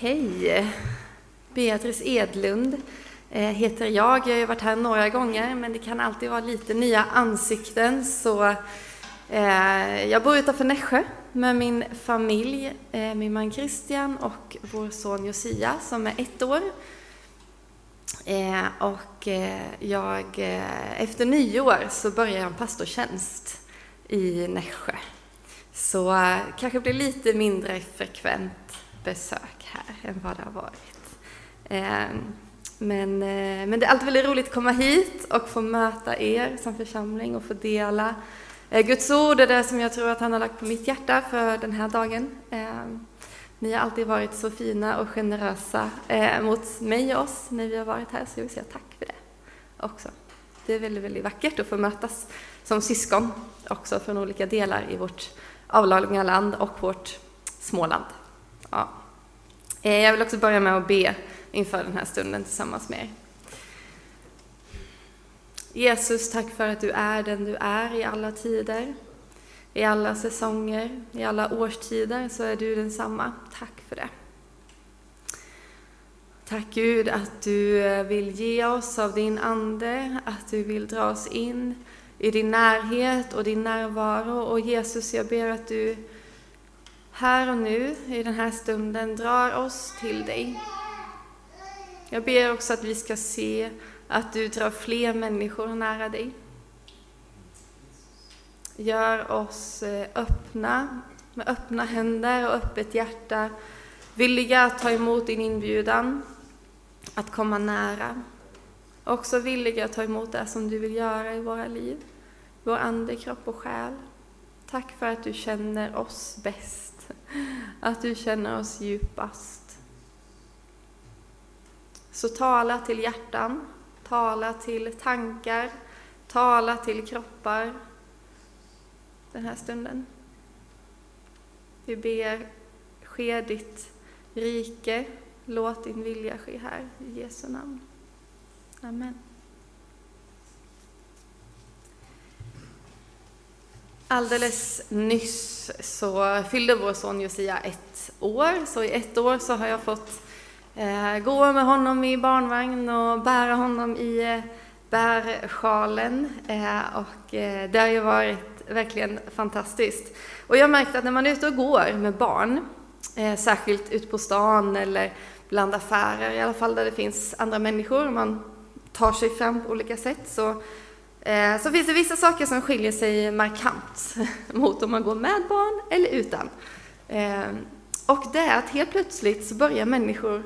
Hej! Beatrice Edlund eh, heter jag. Jag har varit här några gånger, men det kan alltid vara lite nya ansikten. Så eh, jag bor utanför Nässjö med min familj, eh, min man Christian och vår son Josia som är ett år. Och jag, efter nyår så börjar jag en pastortjänst i Nässjö. Så kanske blir lite mindre frekvent besök här än vad det har varit. Ehm, men, eh, men det är alltid väldigt roligt att komma hit och få möta er som församling och få dela eh, Guds ord är det som jag tror att han har lagt på mitt hjärta för den här dagen. Ehm, ni har alltid varit så fina och generösa eh, mot mig och oss när vi har varit här, så jag vill säga tack för det också. Det är väldigt, väldigt vackert att få mötas som syskon också från olika delar i vårt avlånga land och vårt Småland. Ja. Eh, jag vill också börja med att be inför den här stunden tillsammans med er. Jesus, tack för att du är den du är i alla tider. I alla säsonger, i alla årstider så är du densamma. Tack för det. Tack Gud att du eh, vill ge oss av din Ande, att du vill dra oss in i din närhet och din närvaro. Och Jesus, jag ber att du här och nu, i den här stunden, drar oss till dig. Jag ber också att vi ska se att du drar fler människor nära dig. Gör oss eh, öppna, med öppna händer och öppet hjärta, villiga att ta emot din inbjudan, att komma nära. Också villiga att ta emot det som du vill göra i våra liv, vår ande, kropp och själ. Tack för att du känner oss bäst att du känner oss djupast. Så tala till hjärtan, tala till tankar, tala till kroppar den här stunden. Vi ber, ske ditt rike, låt din vilja ske här, i Jesu namn. Amen. Alldeles nyss så fyllde vår son Josia ett år, så i ett år så har jag fått eh, gå med honom i barnvagn och bära honom i eh, bärsjalen. Eh, och eh, det har ju varit verkligen fantastiskt. Och jag har märkt att när man är ute och går med barn, eh, särskilt ute på stan eller bland affärer, i alla fall där det finns andra människor, man tar sig fram på olika sätt, så Eh, så finns det vissa saker som skiljer sig markant mot om man går med barn eller utan. Eh, och det är att helt plötsligt så börjar människor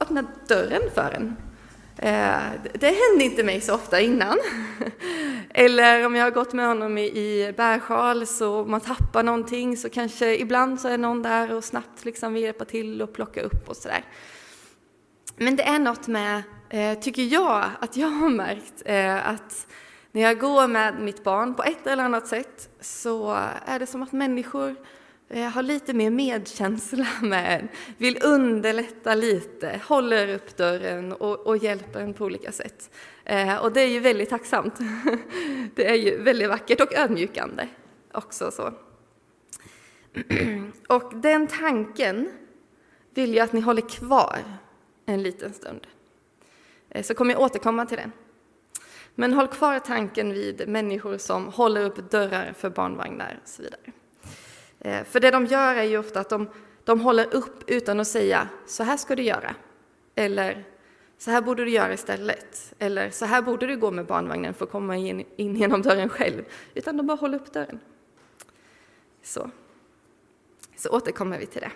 öppna dörren för en. Eh, det hände inte mig så ofta innan. Eller om jag har gått med honom i bärsjal så om man tappar någonting så kanske ibland så är någon där och snabbt liksom vill hjälpa till och plocka upp och sådär. Men det är något med, tycker jag, att jag har märkt att när jag går med mitt barn på ett eller annat sätt så är det som att människor eh, har lite mer medkänsla med en, vill underlätta lite, håller upp dörren och, och hjälper en på olika sätt. Eh, och det är ju väldigt tacksamt. Det är ju väldigt vackert och ödmjukande också. så. Och den tanken vill jag att ni håller kvar en liten stund. Eh, så kommer jag återkomma till den. Men håll kvar tanken vid människor som håller upp dörrar för barnvagnar och så vidare. Eh, för det de gör är ju ofta att de, de håller upp utan att säga så här ska du göra. Eller så här borde du göra istället. Eller så här borde du gå med barnvagnen för att komma in, in genom dörren själv. Utan de bara håller upp dörren. Så. Så återkommer vi till det.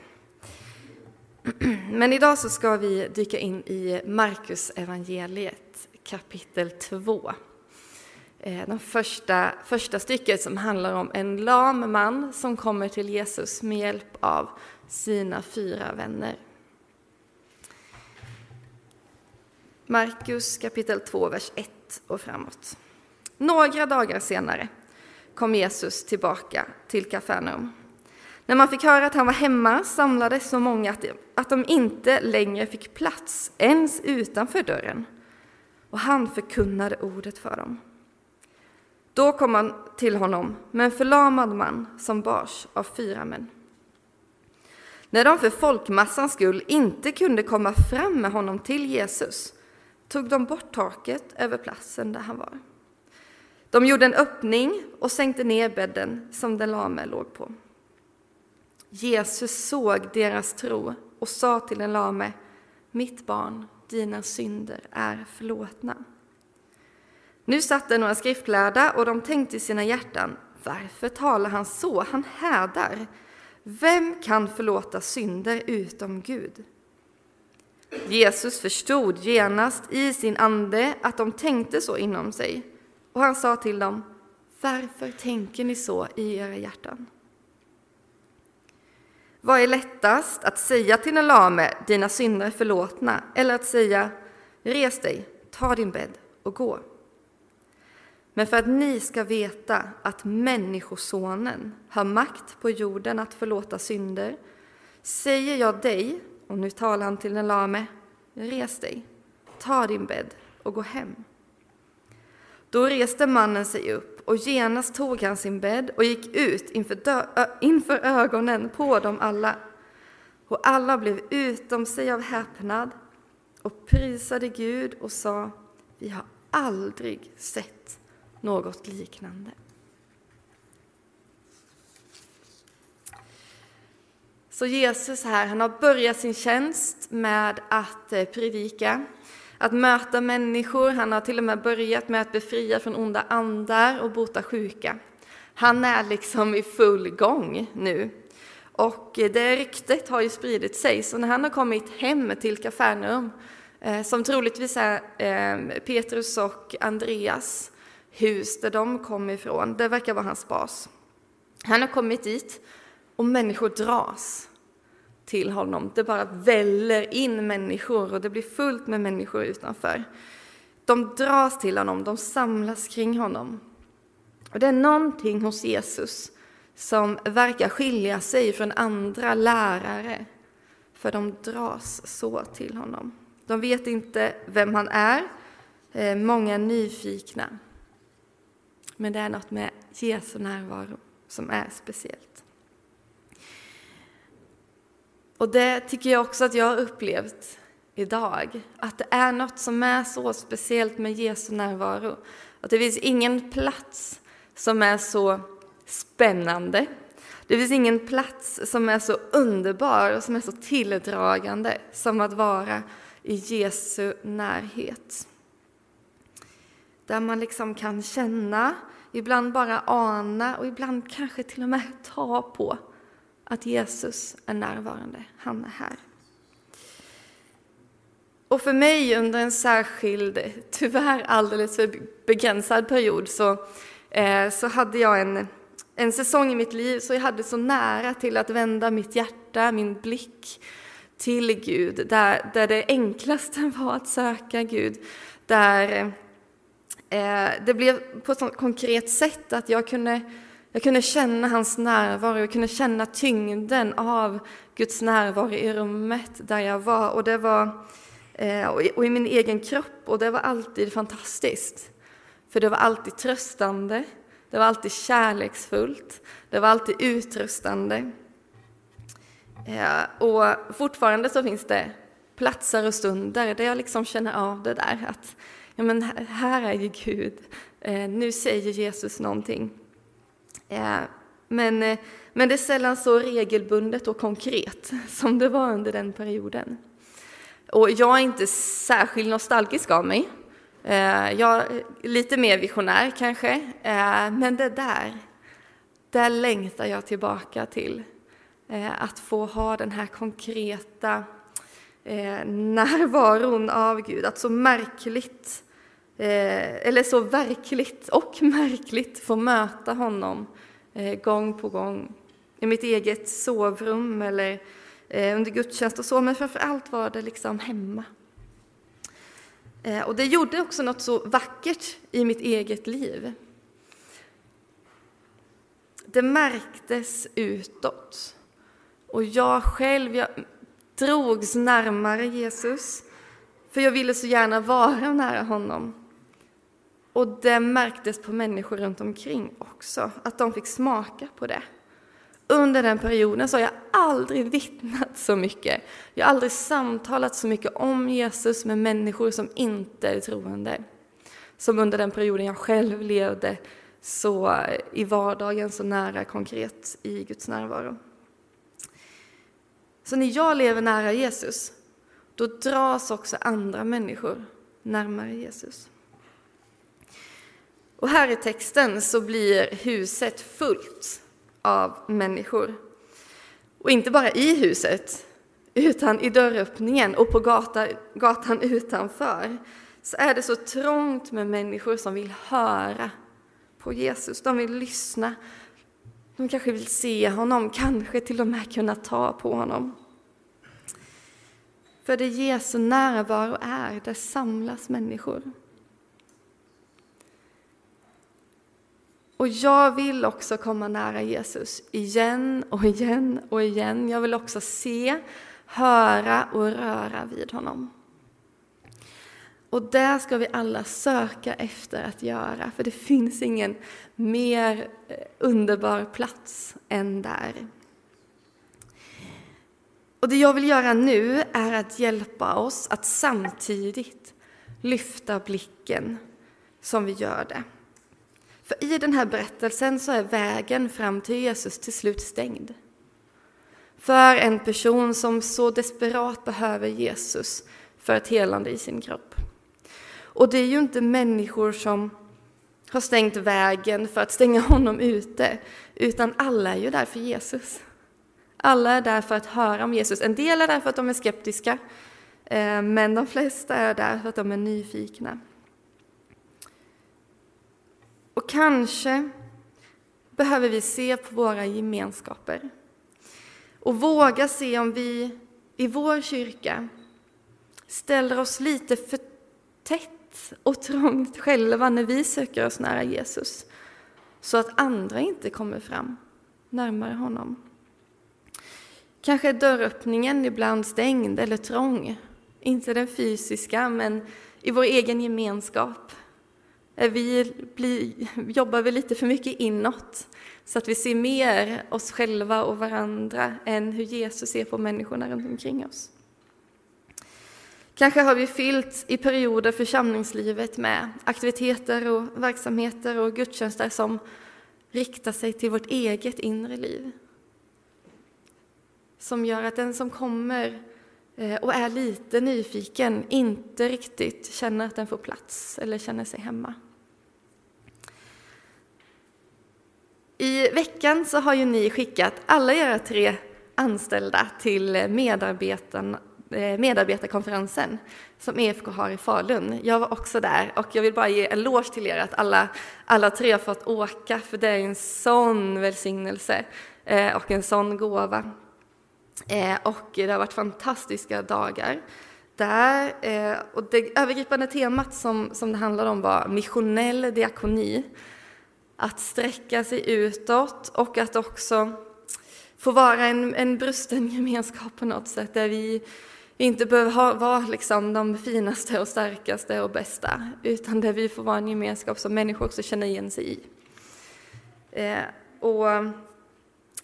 Men idag så ska vi dyka in i Markus evangeliet kapitel 2. Eh, Det första, första stycket som handlar om en lam man som kommer till Jesus med hjälp av sina fyra vänner. Markus kapitel 2, vers 1 och framåt. Några dagar senare kom Jesus tillbaka till Kafarnaum. När man fick höra att han var hemma samlades så många att de inte längre fick plats ens utanför dörren och han förkunnade ordet för dem. Då kom han till honom med en förlamad man som bars av fyra män. När de för folkmassans skull inte kunde komma fram med honom till Jesus tog de bort taket över platsen där han var. De gjorde en öppning och sänkte ner bädden som den lame låg på. Jesus såg deras tro och sa till den lame, mitt barn, dina synder är förlåtna. Nu satt det några skriftlärda och de tänkte i sina hjärtan, varför talar han så? Han hädar. Vem kan förlåta synder utom Gud? Jesus förstod genast i sin ande att de tänkte så inom sig och han sa till dem, varför tänker ni så i era hjärtan? Vad är lättast, att säga till en lame, dina synder är förlåtna, eller att säga, res dig, ta din bädd och gå? Men för att ni ska veta att Människosonen har makt på jorden att förlåta synder, säger jag dig, och nu talar han till den lame, res dig, ta din bädd och gå hem. Då reste mannen sig upp och genast tog han sin bädd och gick ut inför, inför ögonen på dem alla. Och alla blev utom sig av häpnad och prisade Gud och sa, vi har aldrig sett något liknande. Så Jesus här, han har börjat sin tjänst med att eh, predika, att möta människor. Han har till och med börjat med att befria från onda andar och bota sjuka. Han är liksom i full gång nu. Och det ryktet har ju spridit sig, så när han har kommit hem till Kafarnaum, eh, som troligtvis är eh, Petrus och Andreas hus där de kom ifrån, det verkar vara hans bas. Han har kommit dit och människor dras till honom. Det bara väller in människor och det blir fullt med människor utanför. De dras till honom, de samlas kring honom. Och det är någonting hos Jesus som verkar skilja sig från andra lärare, för de dras så till honom. De vet inte vem han är, eh, många är nyfikna. Men det är något med Jesu närvaro som är speciellt. Och det tycker jag också att jag har upplevt idag, att det är något som är så speciellt med Jesu närvaro. Att det finns ingen plats som är så spännande. Det finns ingen plats som är så underbar och som är så tilldragande som att vara i Jesu närhet. Där man liksom kan känna, ibland bara ana och ibland kanske till och med ta på att Jesus är närvarande, han är här. Och för mig under en särskild, tyvärr alldeles för begränsad period så, eh, så hade jag en, en säsong i mitt liv så jag hade så nära till att vända mitt hjärta, min blick till Gud, där, där det enklaste var att söka Gud, där eh, det blev på ett sånt konkret sätt att jag kunde jag kunde känna hans närvaro, jag kunde känna tyngden av Guds närvaro i rummet där jag var. Och det var eh, och i min egen kropp, och det var alltid fantastiskt. För det var alltid tröstande, det var alltid kärleksfullt, det var alltid utrustande. Eh, och fortfarande så finns det platser och stunder där jag liksom känner av det där att ja, men här är ju Gud, eh, nu säger Jesus någonting. Eh, men, eh, men det är sällan så regelbundet och konkret som det var under den perioden. Och jag är inte särskilt nostalgisk av mig. Eh, jag är lite mer visionär kanske, men det där, där längtar jag tillbaka till. Att få ha den här konkreta närvaron av Gud, att så märkligt, Eh, eller så verkligt och märkligt få möta honom Eh, gång på gång. I mitt eget sovrum eller eh, under gudstjänst och så, men framför allt var det liksom hemma. Eh, och det gjorde också något så vackert i mitt eget liv. Det märktes utåt. Och jag själv, jag drogs närmare Jesus, för jag ville så gärna vara nära honom. Och det märktes på människor runt omkring också, att de fick smaka på det. Under den perioden så har jag aldrig vittnat så mycket, jag har aldrig samtalat så mycket om Jesus med människor som inte är troende. Som under den perioden jag själv levde så i vardagen så nära konkret i Guds närvaro. Så när jag lever nära Jesus, då dras också andra människor närmare Jesus. Och här i texten så blir huset fullt av människor. Och inte bara i huset, utan i dörröppningen och på gatan, gatan utanför så är det så trångt med människor som vill höra på Jesus. De vill lyssna. De kanske vill se honom, kanske till och med kunna ta på honom. För det Jesu närvaro är, där samlas människor. Och jag vill också komma nära Jesus igen och igen och igen. Jag vill också se, höra och röra vid honom. Och det ska vi alla söka efter att göra, för det finns ingen mer eh, underbar plats än där. Och det jag vill göra nu är att hjälpa oss att samtidigt lyfta blicken som vi gör det. För i den här berättelsen så är vägen fram till Jesus till slut stängd. För en person som så desperat behöver Jesus för ett helande i sin kropp. Och det är ju inte människor som har stängt vägen för att stänga honom ute, utan alla är ju där för Jesus. Alla är där för att höra om Jesus. En del är där för att de är skeptiska, eh, men de flesta är där för att de är nyfikna. Och kanske behöver vi se på våra gemenskaper och våga se om vi i vår kyrka ställer oss lite för tätt och trångt själva när vi söker oss nära Jesus så att andra inte kommer fram närmare honom. Kanske är dörröppningen ibland stängd eller trång, inte den fysiska, men i vår egen gemenskap Eh, vi blir, jobbar vi lite för mycket inåt så att vi ser mer oss själva och varandra än hur Jesus ser på människorna runt omkring oss. Kanske har vi fyllt i perioder församlingslivet med aktiviteter och verksamheter och gudstjänster som riktar sig till vårt eget inre liv. Som gör att den som kommer eh, och är lite nyfiken inte riktigt känner att den får plats eller känner sig hemma. I veckan så har ju ni skickat alla era tre anställda till eh, medarbetarkonferensen som EFK har i Falun. Jag var också där och jag vill bara ge en eloge till er att alla, alla tre har fått åka för det är en sån välsignelse eh, och en sån gåva. Eh, och det har varit fantastiska dagar där. Och det övergripande temat som, som det handlade om var missionell diakoni att sträcka sig utåt och att också få vara en, en brusten gemenskap på något sätt där vi inte behöver ha, vara liksom de finaste och starkaste och bästa utan där vi får vara en gemenskap som människor också känner igen sig i. Eh, och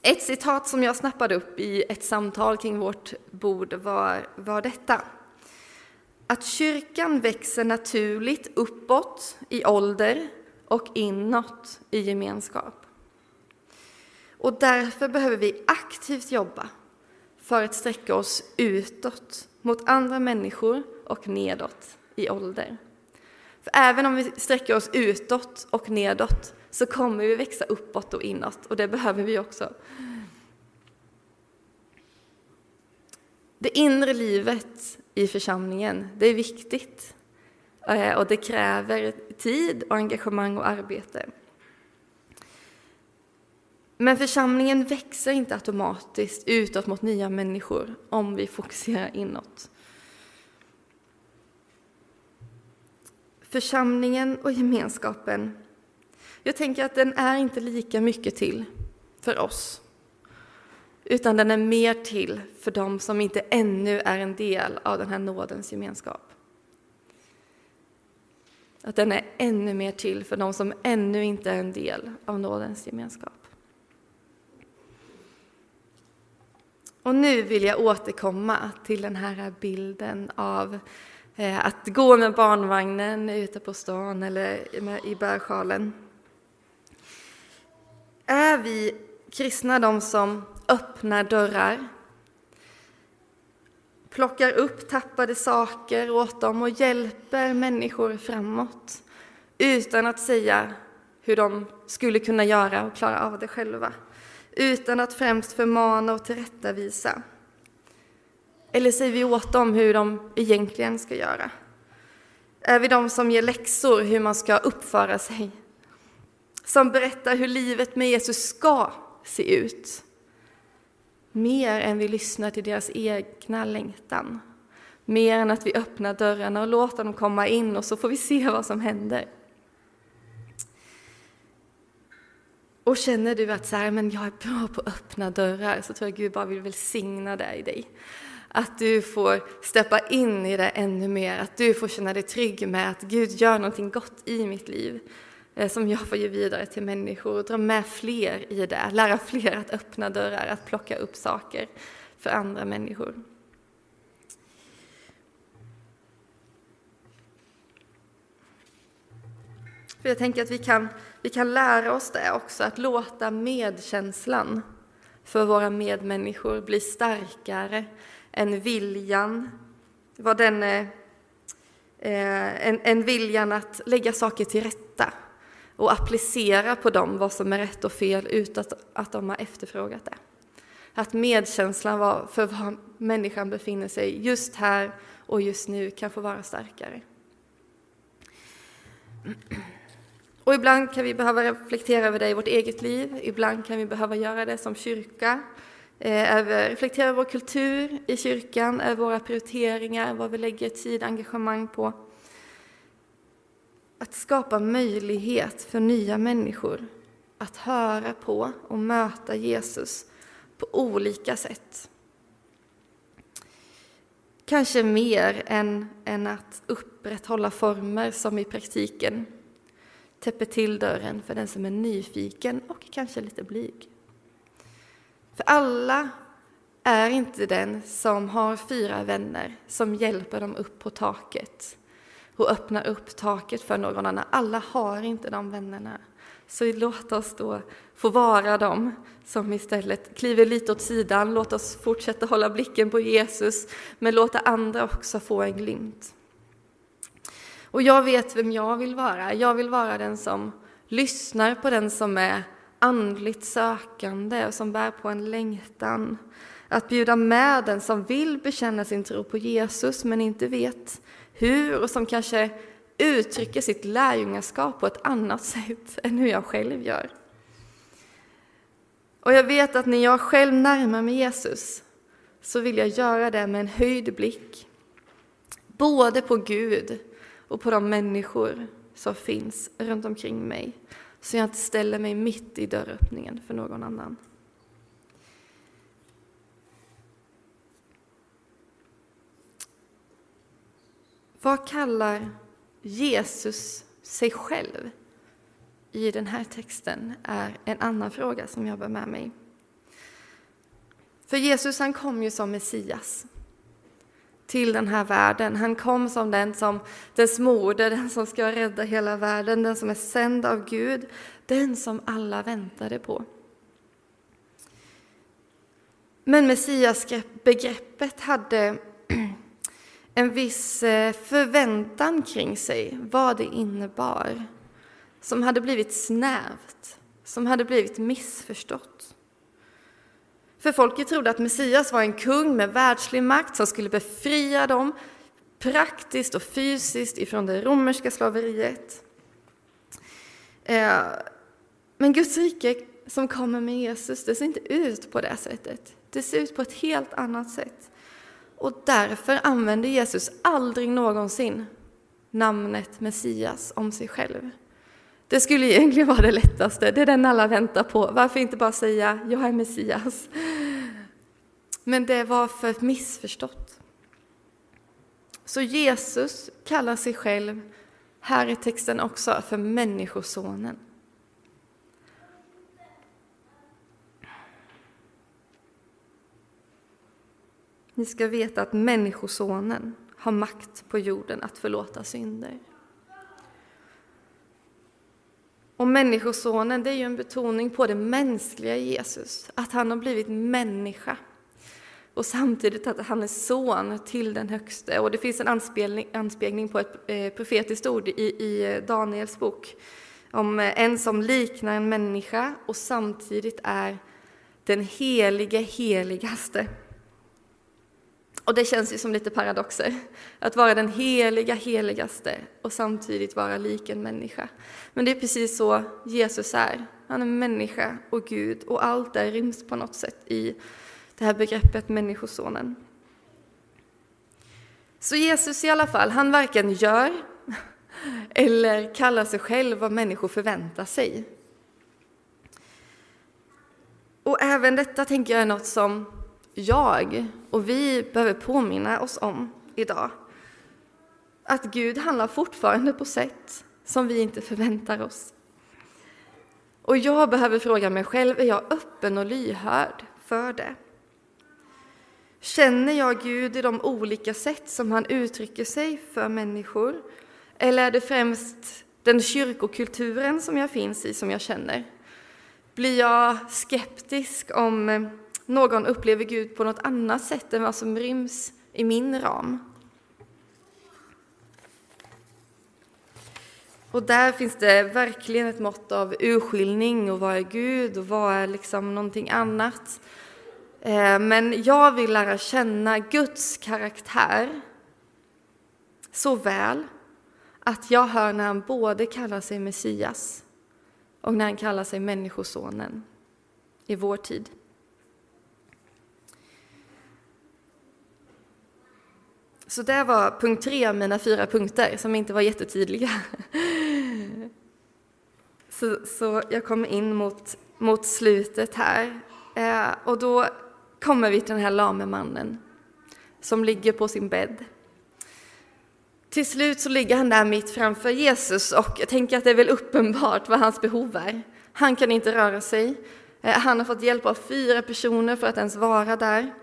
ett citat som jag snappade upp i ett samtal kring vårt bord var, var detta. Att kyrkan växer naturligt uppåt i ålder och inåt i gemenskap. Och därför behöver vi aktivt jobba för att sträcka oss utåt mot andra människor och nedåt i ålder. För även om vi sträcker oss utåt och nedåt så kommer vi växa uppåt och inåt och det behöver vi också. Det inre livet i församlingen, det är viktigt. Eh, och det kräver tid och engagemang och arbete. Men församlingen växer inte automatiskt utåt mot nya människor om vi fokuserar inåt. Församlingen och gemenskapen, jag tänker att den är inte lika mycket till för oss, utan den är mer till för dem som inte ännu är en del av den här nådens gemenskap. Att den är ännu mer till för de som ännu inte är en del av nådens gemenskap. Och nu vill jag återkomma till den här bilden av eh, att gå med barnvagnen ute på stan eller i bärsjalen. Är vi kristna de som öppnar dörrar, plockar upp tappade saker åt dem och hjälper människor framåt utan att säga hur de skulle kunna göra och klara av det själva? utan att främst förmana och tillrättavisa? Eller säger vi åt dem hur de egentligen ska göra? Är vi de som ger läxor hur man ska uppföra sig? Som berättar hur livet med Jesus ska se ut? Mer än vi lyssnar till deras egna längtan. Mer än att vi öppnar dörrarna och låter dem komma in och så får vi se vad som händer. Och känner du att så här, men jag är bra på att öppna dörrar så tror jag Gud bara vill välsigna det i dig. Att du får steppa in i det ännu mer, att du får känna dig trygg med att Gud gör någonting gott i mitt liv Eh, som jag får ge vidare till människor och dra med fler i det, lära fler att öppna dörrar, att plocka upp saker för andra människor. För jag tänker att vi kan vi kan lära oss det också, att låta medkänslan för våra medmänniskor bli starkare än viljan, vad den är, eh, en, en viljan att lägga saker till rätta och applicera på dem vad som är rätt och fel utan att, att de har efterfrågat det. Att medkänslan för var människan befinner sig just här och just nu kan få vara starkare. Och ibland kan vi behöva reflektera över det i vårt eget liv, ibland kan vi behöva göra det som kyrka. Eh, över, reflektera över vår kultur i kyrkan, över våra prioriteringar, vad vi lägger tid och engagemang på. Att skapa möjlighet för nya människor att höra på och möta Jesus på olika sätt. Kanske mer än, än att upprätthålla former som i praktiken täpper till dörren för den som är nyfiken och kanske lite blyg. För alla är inte den som har fyra vänner som hjälper dem upp på taket och öppnar upp taket för någon annan. Alla har inte de vännerna. Så låt oss då få vara dem som istället kliver lite åt sidan. Låt oss fortsätta hålla blicken på Jesus, men låta andra också få en glimt. Och jag vet vem jag vill vara. Jag vill vara den som lyssnar på den som är andligt sökande och som bär på en längtan. Att bjuda med den som vill bekänna sin tro på Jesus men inte vet hur och som kanske uttrycker sitt lärjungaskap på ett annat sätt än hur jag själv gör. Och jag vet att när jag själv närmar mig Jesus så vill jag göra det med en höjd blick. Både på Gud och på de människor som finns runt omkring mig så jag inte ställer mig mitt i dörröppningen för någon annan. Vad kallar Jesus sig själv i den här texten är en annan fråga som jag bär med mig. För Jesus han kom ju som Messias till den här världen. Han kom som den som dess moder, den som ska rädda hela världen, den som är sänd av Gud, den som alla väntade på. Men Messias-begreppet hade en viss eh, förväntan kring sig, vad det innebar, som hade blivit snävt, som hade blivit missförstått. För folket trodde att Messias var en kung med världslig makt som skulle befria dem praktiskt och fysiskt ifrån det romerska slaveriet. Eh, men Guds rike som kommer med Jesus, det ser inte ut på det sättet. Det ser ut på ett helt annat sätt. Och därför använder Jesus aldrig någonsin namnet Messias om sig själv. Det skulle egentligen vara det lättaste, det är den alla väntar på. Varför inte bara säga jag är Messias? Men det var för missförstått. Så Jesus kallar sig själv, här i texten också, för Människosonen. Ni ska veta att Människosonen har makt på jorden att förlåta synder. Och Människosonen, det är ju en betoning på det mänskliga Jesus, att han har blivit människa. Och samtidigt att han är son till den högste. Och det finns en anspelning, anspelning på ett eh, profetiskt ord i, i eh, Daniels bok om eh, en som liknar en människa och samtidigt är den helige heligaste. Och det känns ju som lite paradoxer, att vara den heliga heligaste och samtidigt vara lik en människa. Men det är precis så Jesus är. Han är människa och Gud och allt det ryms på något sätt i det här begreppet Människosonen. Så Jesus i alla fall, han varken gör eller kallar sig själv vad människor förväntar sig. Och även detta tänker jag är något som jag och vi behöver påminna oss om idag. Att Gud handlar fortfarande på sätt som vi inte förväntar oss. Och jag behöver fråga mig själv, är jag öppen och lyhörd för det? Känner jag Gud i de olika sätt som han uttrycker sig för människor? Eller är det främst den kyrkokulturen som jag finns i som jag känner? Blir jag skeptisk om någon upplever Gud på något annat sätt än vad som ryms i min ram? Och där finns det verkligen ett mått av urskiljning och vad är Gud och vad är liksom någonting annat. Eh, men jag vill lära känna Guds karaktär så väl att jag hör när han både kallar sig Messias och när han kallar sig Människosonen i vår tid. Så det var punkt tre av mina fyra punkter som inte var jättetydliga. Så, så jag kommer in mot, mot slutet här. Eh, och då kommer vi till den här lame mannen som ligger på sin bädd. Till slut så ligger han där mitt framför Jesus och jag tänker att det är väl uppenbart vad hans behov är. Han kan inte röra sig. Eh, han har fått hjälp av fyra personer för att ens vara där.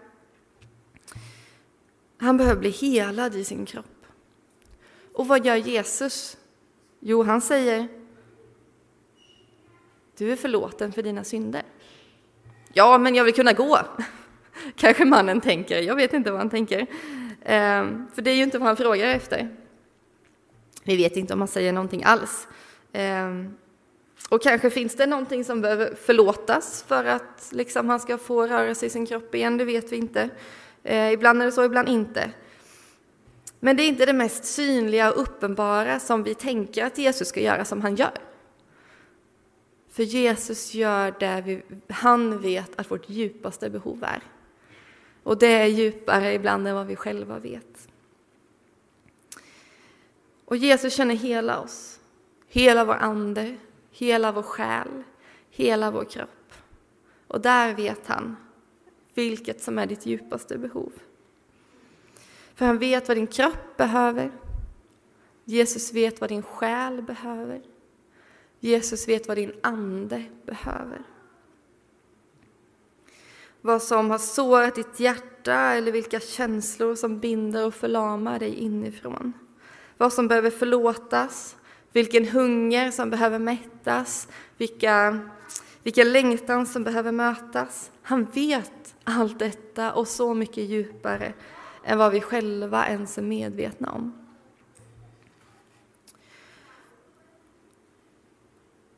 Han behöver bli helad i sin kropp. Och vad gör Jesus? Jo, han säger Du är förlåten för dina synder. Ja, men jag vill kunna gå. Kanske mannen tänker. Jag vet inte vad han tänker. Ehm, för det är ju inte vad han frågar efter. Vi vet inte om han säger någonting alls. Ehm, och kanske finns det någonting som behöver förlåtas för att liksom han ska få röra sig i sin kropp igen, det vet vi inte. Eh, ibland är det så, ibland inte. Men det är inte det mest synliga och uppenbara som vi tänker att Jesus ska göra som han gör. För Jesus gör det vi, han vet att vårt djupaste behov är. Och det är djupare ibland än vad vi själva vet. Och Jesus känner hela oss, hela vår ande, hela vår själ, hela vår kropp. Och där vet han vilket som är ditt djupaste behov. För han vet vad din kropp behöver. Jesus vet vad din själ behöver. Jesus vet vad din ande behöver. Vad som har sårat ditt hjärta eller vilka känslor som binder och förlamar dig inifrån vad som behöver förlåtas, vilken hunger som behöver mättas, vilka, vilken längtan som behöver mötas. Han vet allt detta och så mycket djupare än vad vi själva ens är medvetna om.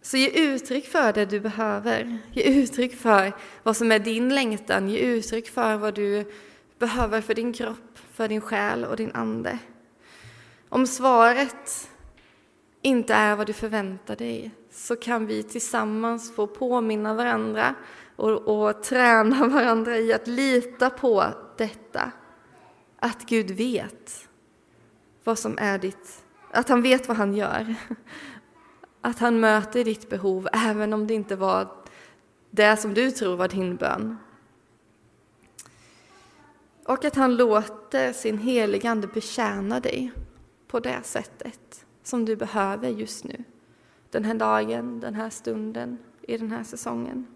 Så ge uttryck för det du behöver. Ge uttryck för vad som är din längtan. Ge uttryck för vad du behöver för din kropp, för din själ och din ande. Om svaret inte är vad du förväntar dig så kan vi tillsammans få påminna varandra och, och träna varandra i att lita på detta. Att Gud vet vad som är ditt, att han vet vad han gör. Att han möter ditt behov även om det inte var det som du tror var din bön. Och att han låter sin heliga Ande betjäna dig på det sättet som du behöver just nu. Den här dagen, den här stunden, i den här säsongen.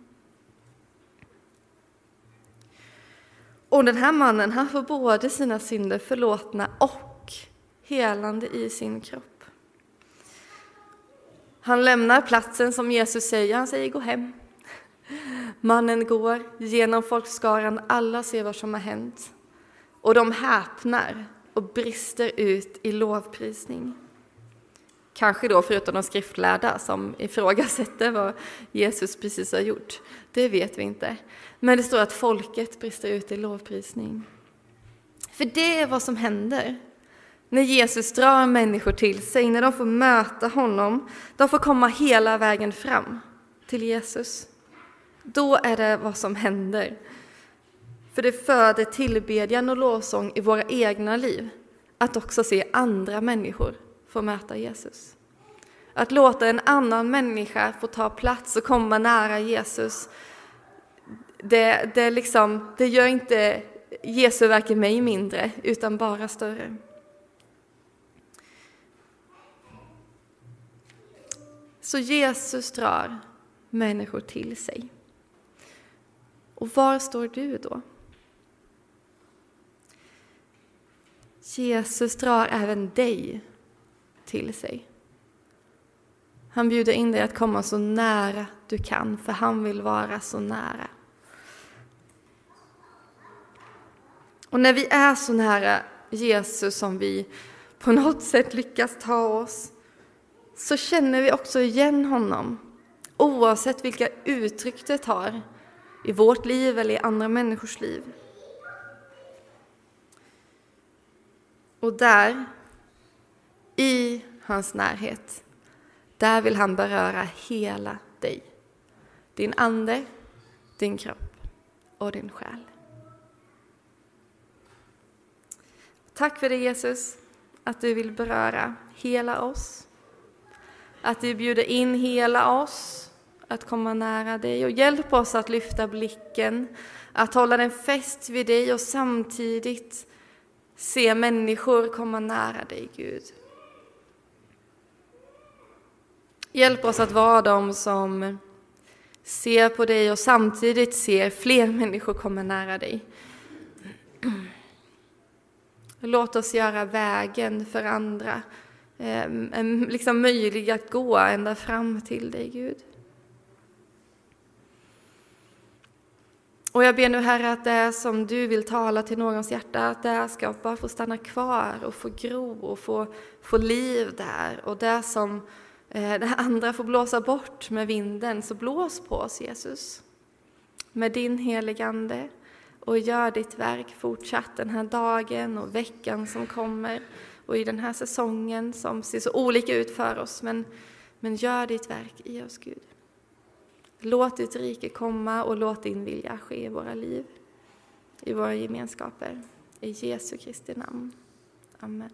Och den här mannen, han får både sina synder förlåtna och helande i sin kropp. Han lämnar platsen som Jesus säger, han säger gå hem. Mannen går genom folkskaran, alla ser vad som har hänt. Och de häpnar och brister ut i lovprisning. Kanske då förutom de skriftlärda som ifrågasätter vad Jesus precis har gjort. Det vet vi inte. Men det står att folket brister ut i lovprisning. För det är vad som händer när Jesus drar människor till sig, när de får möta honom, de får komma hela vägen fram till Jesus. Då är det vad som händer. För det föder tillbedjan och lovsång i våra egna liv, att också se andra människor få möta Jesus. Att låta en annan människa få ta plats och komma nära Jesus, det, det, liksom, det gör inte Jesu verk i mig mindre, utan bara större. Så Jesus drar människor till sig. Och var står du då? Jesus drar även dig till sig. Han bjuder in dig att komma så nära du kan, för han vill vara så nära. Och när vi är så nära eh, Jesus som vi på något sätt lyckas ta oss, så känner vi också igen honom, oavsett vilka uttryck det tar i vårt liv eller i andra människors liv. Och där, i hans närhet, där vill han beröra hela dig. Din ande, din kropp och din själ. Tack för det Jesus, att du vill beröra hela oss. Att du bjuder in hela oss att komma nära dig och hjälp oss att lyfta blicken, att hålla den fäst vid dig och samtidigt se människor komma nära dig, Gud. Hjälp oss att vara de som ser på dig och samtidigt ser fler människor komma nära dig. Låt oss göra vägen för andra eh, liksom möjlig att gå ända fram till dig, Gud. Och jag ber nu Herre att det som du vill tala till någons hjärta, att det ska bara få stanna kvar och få gro och få, få liv där. Och det som eh, det andra får blåsa bort med vinden, så blås på oss Jesus. Med din heligande och gör ditt verk fortsatt den här dagen och veckan som kommer och i den här säsongen som ser så olika ut för oss. Men, men gör ditt verk i oss, Gud. Låt ditt rike komma och låt din vilja ske i våra liv, i våra gemenskaper. I Jesu Kristi namn. Amen.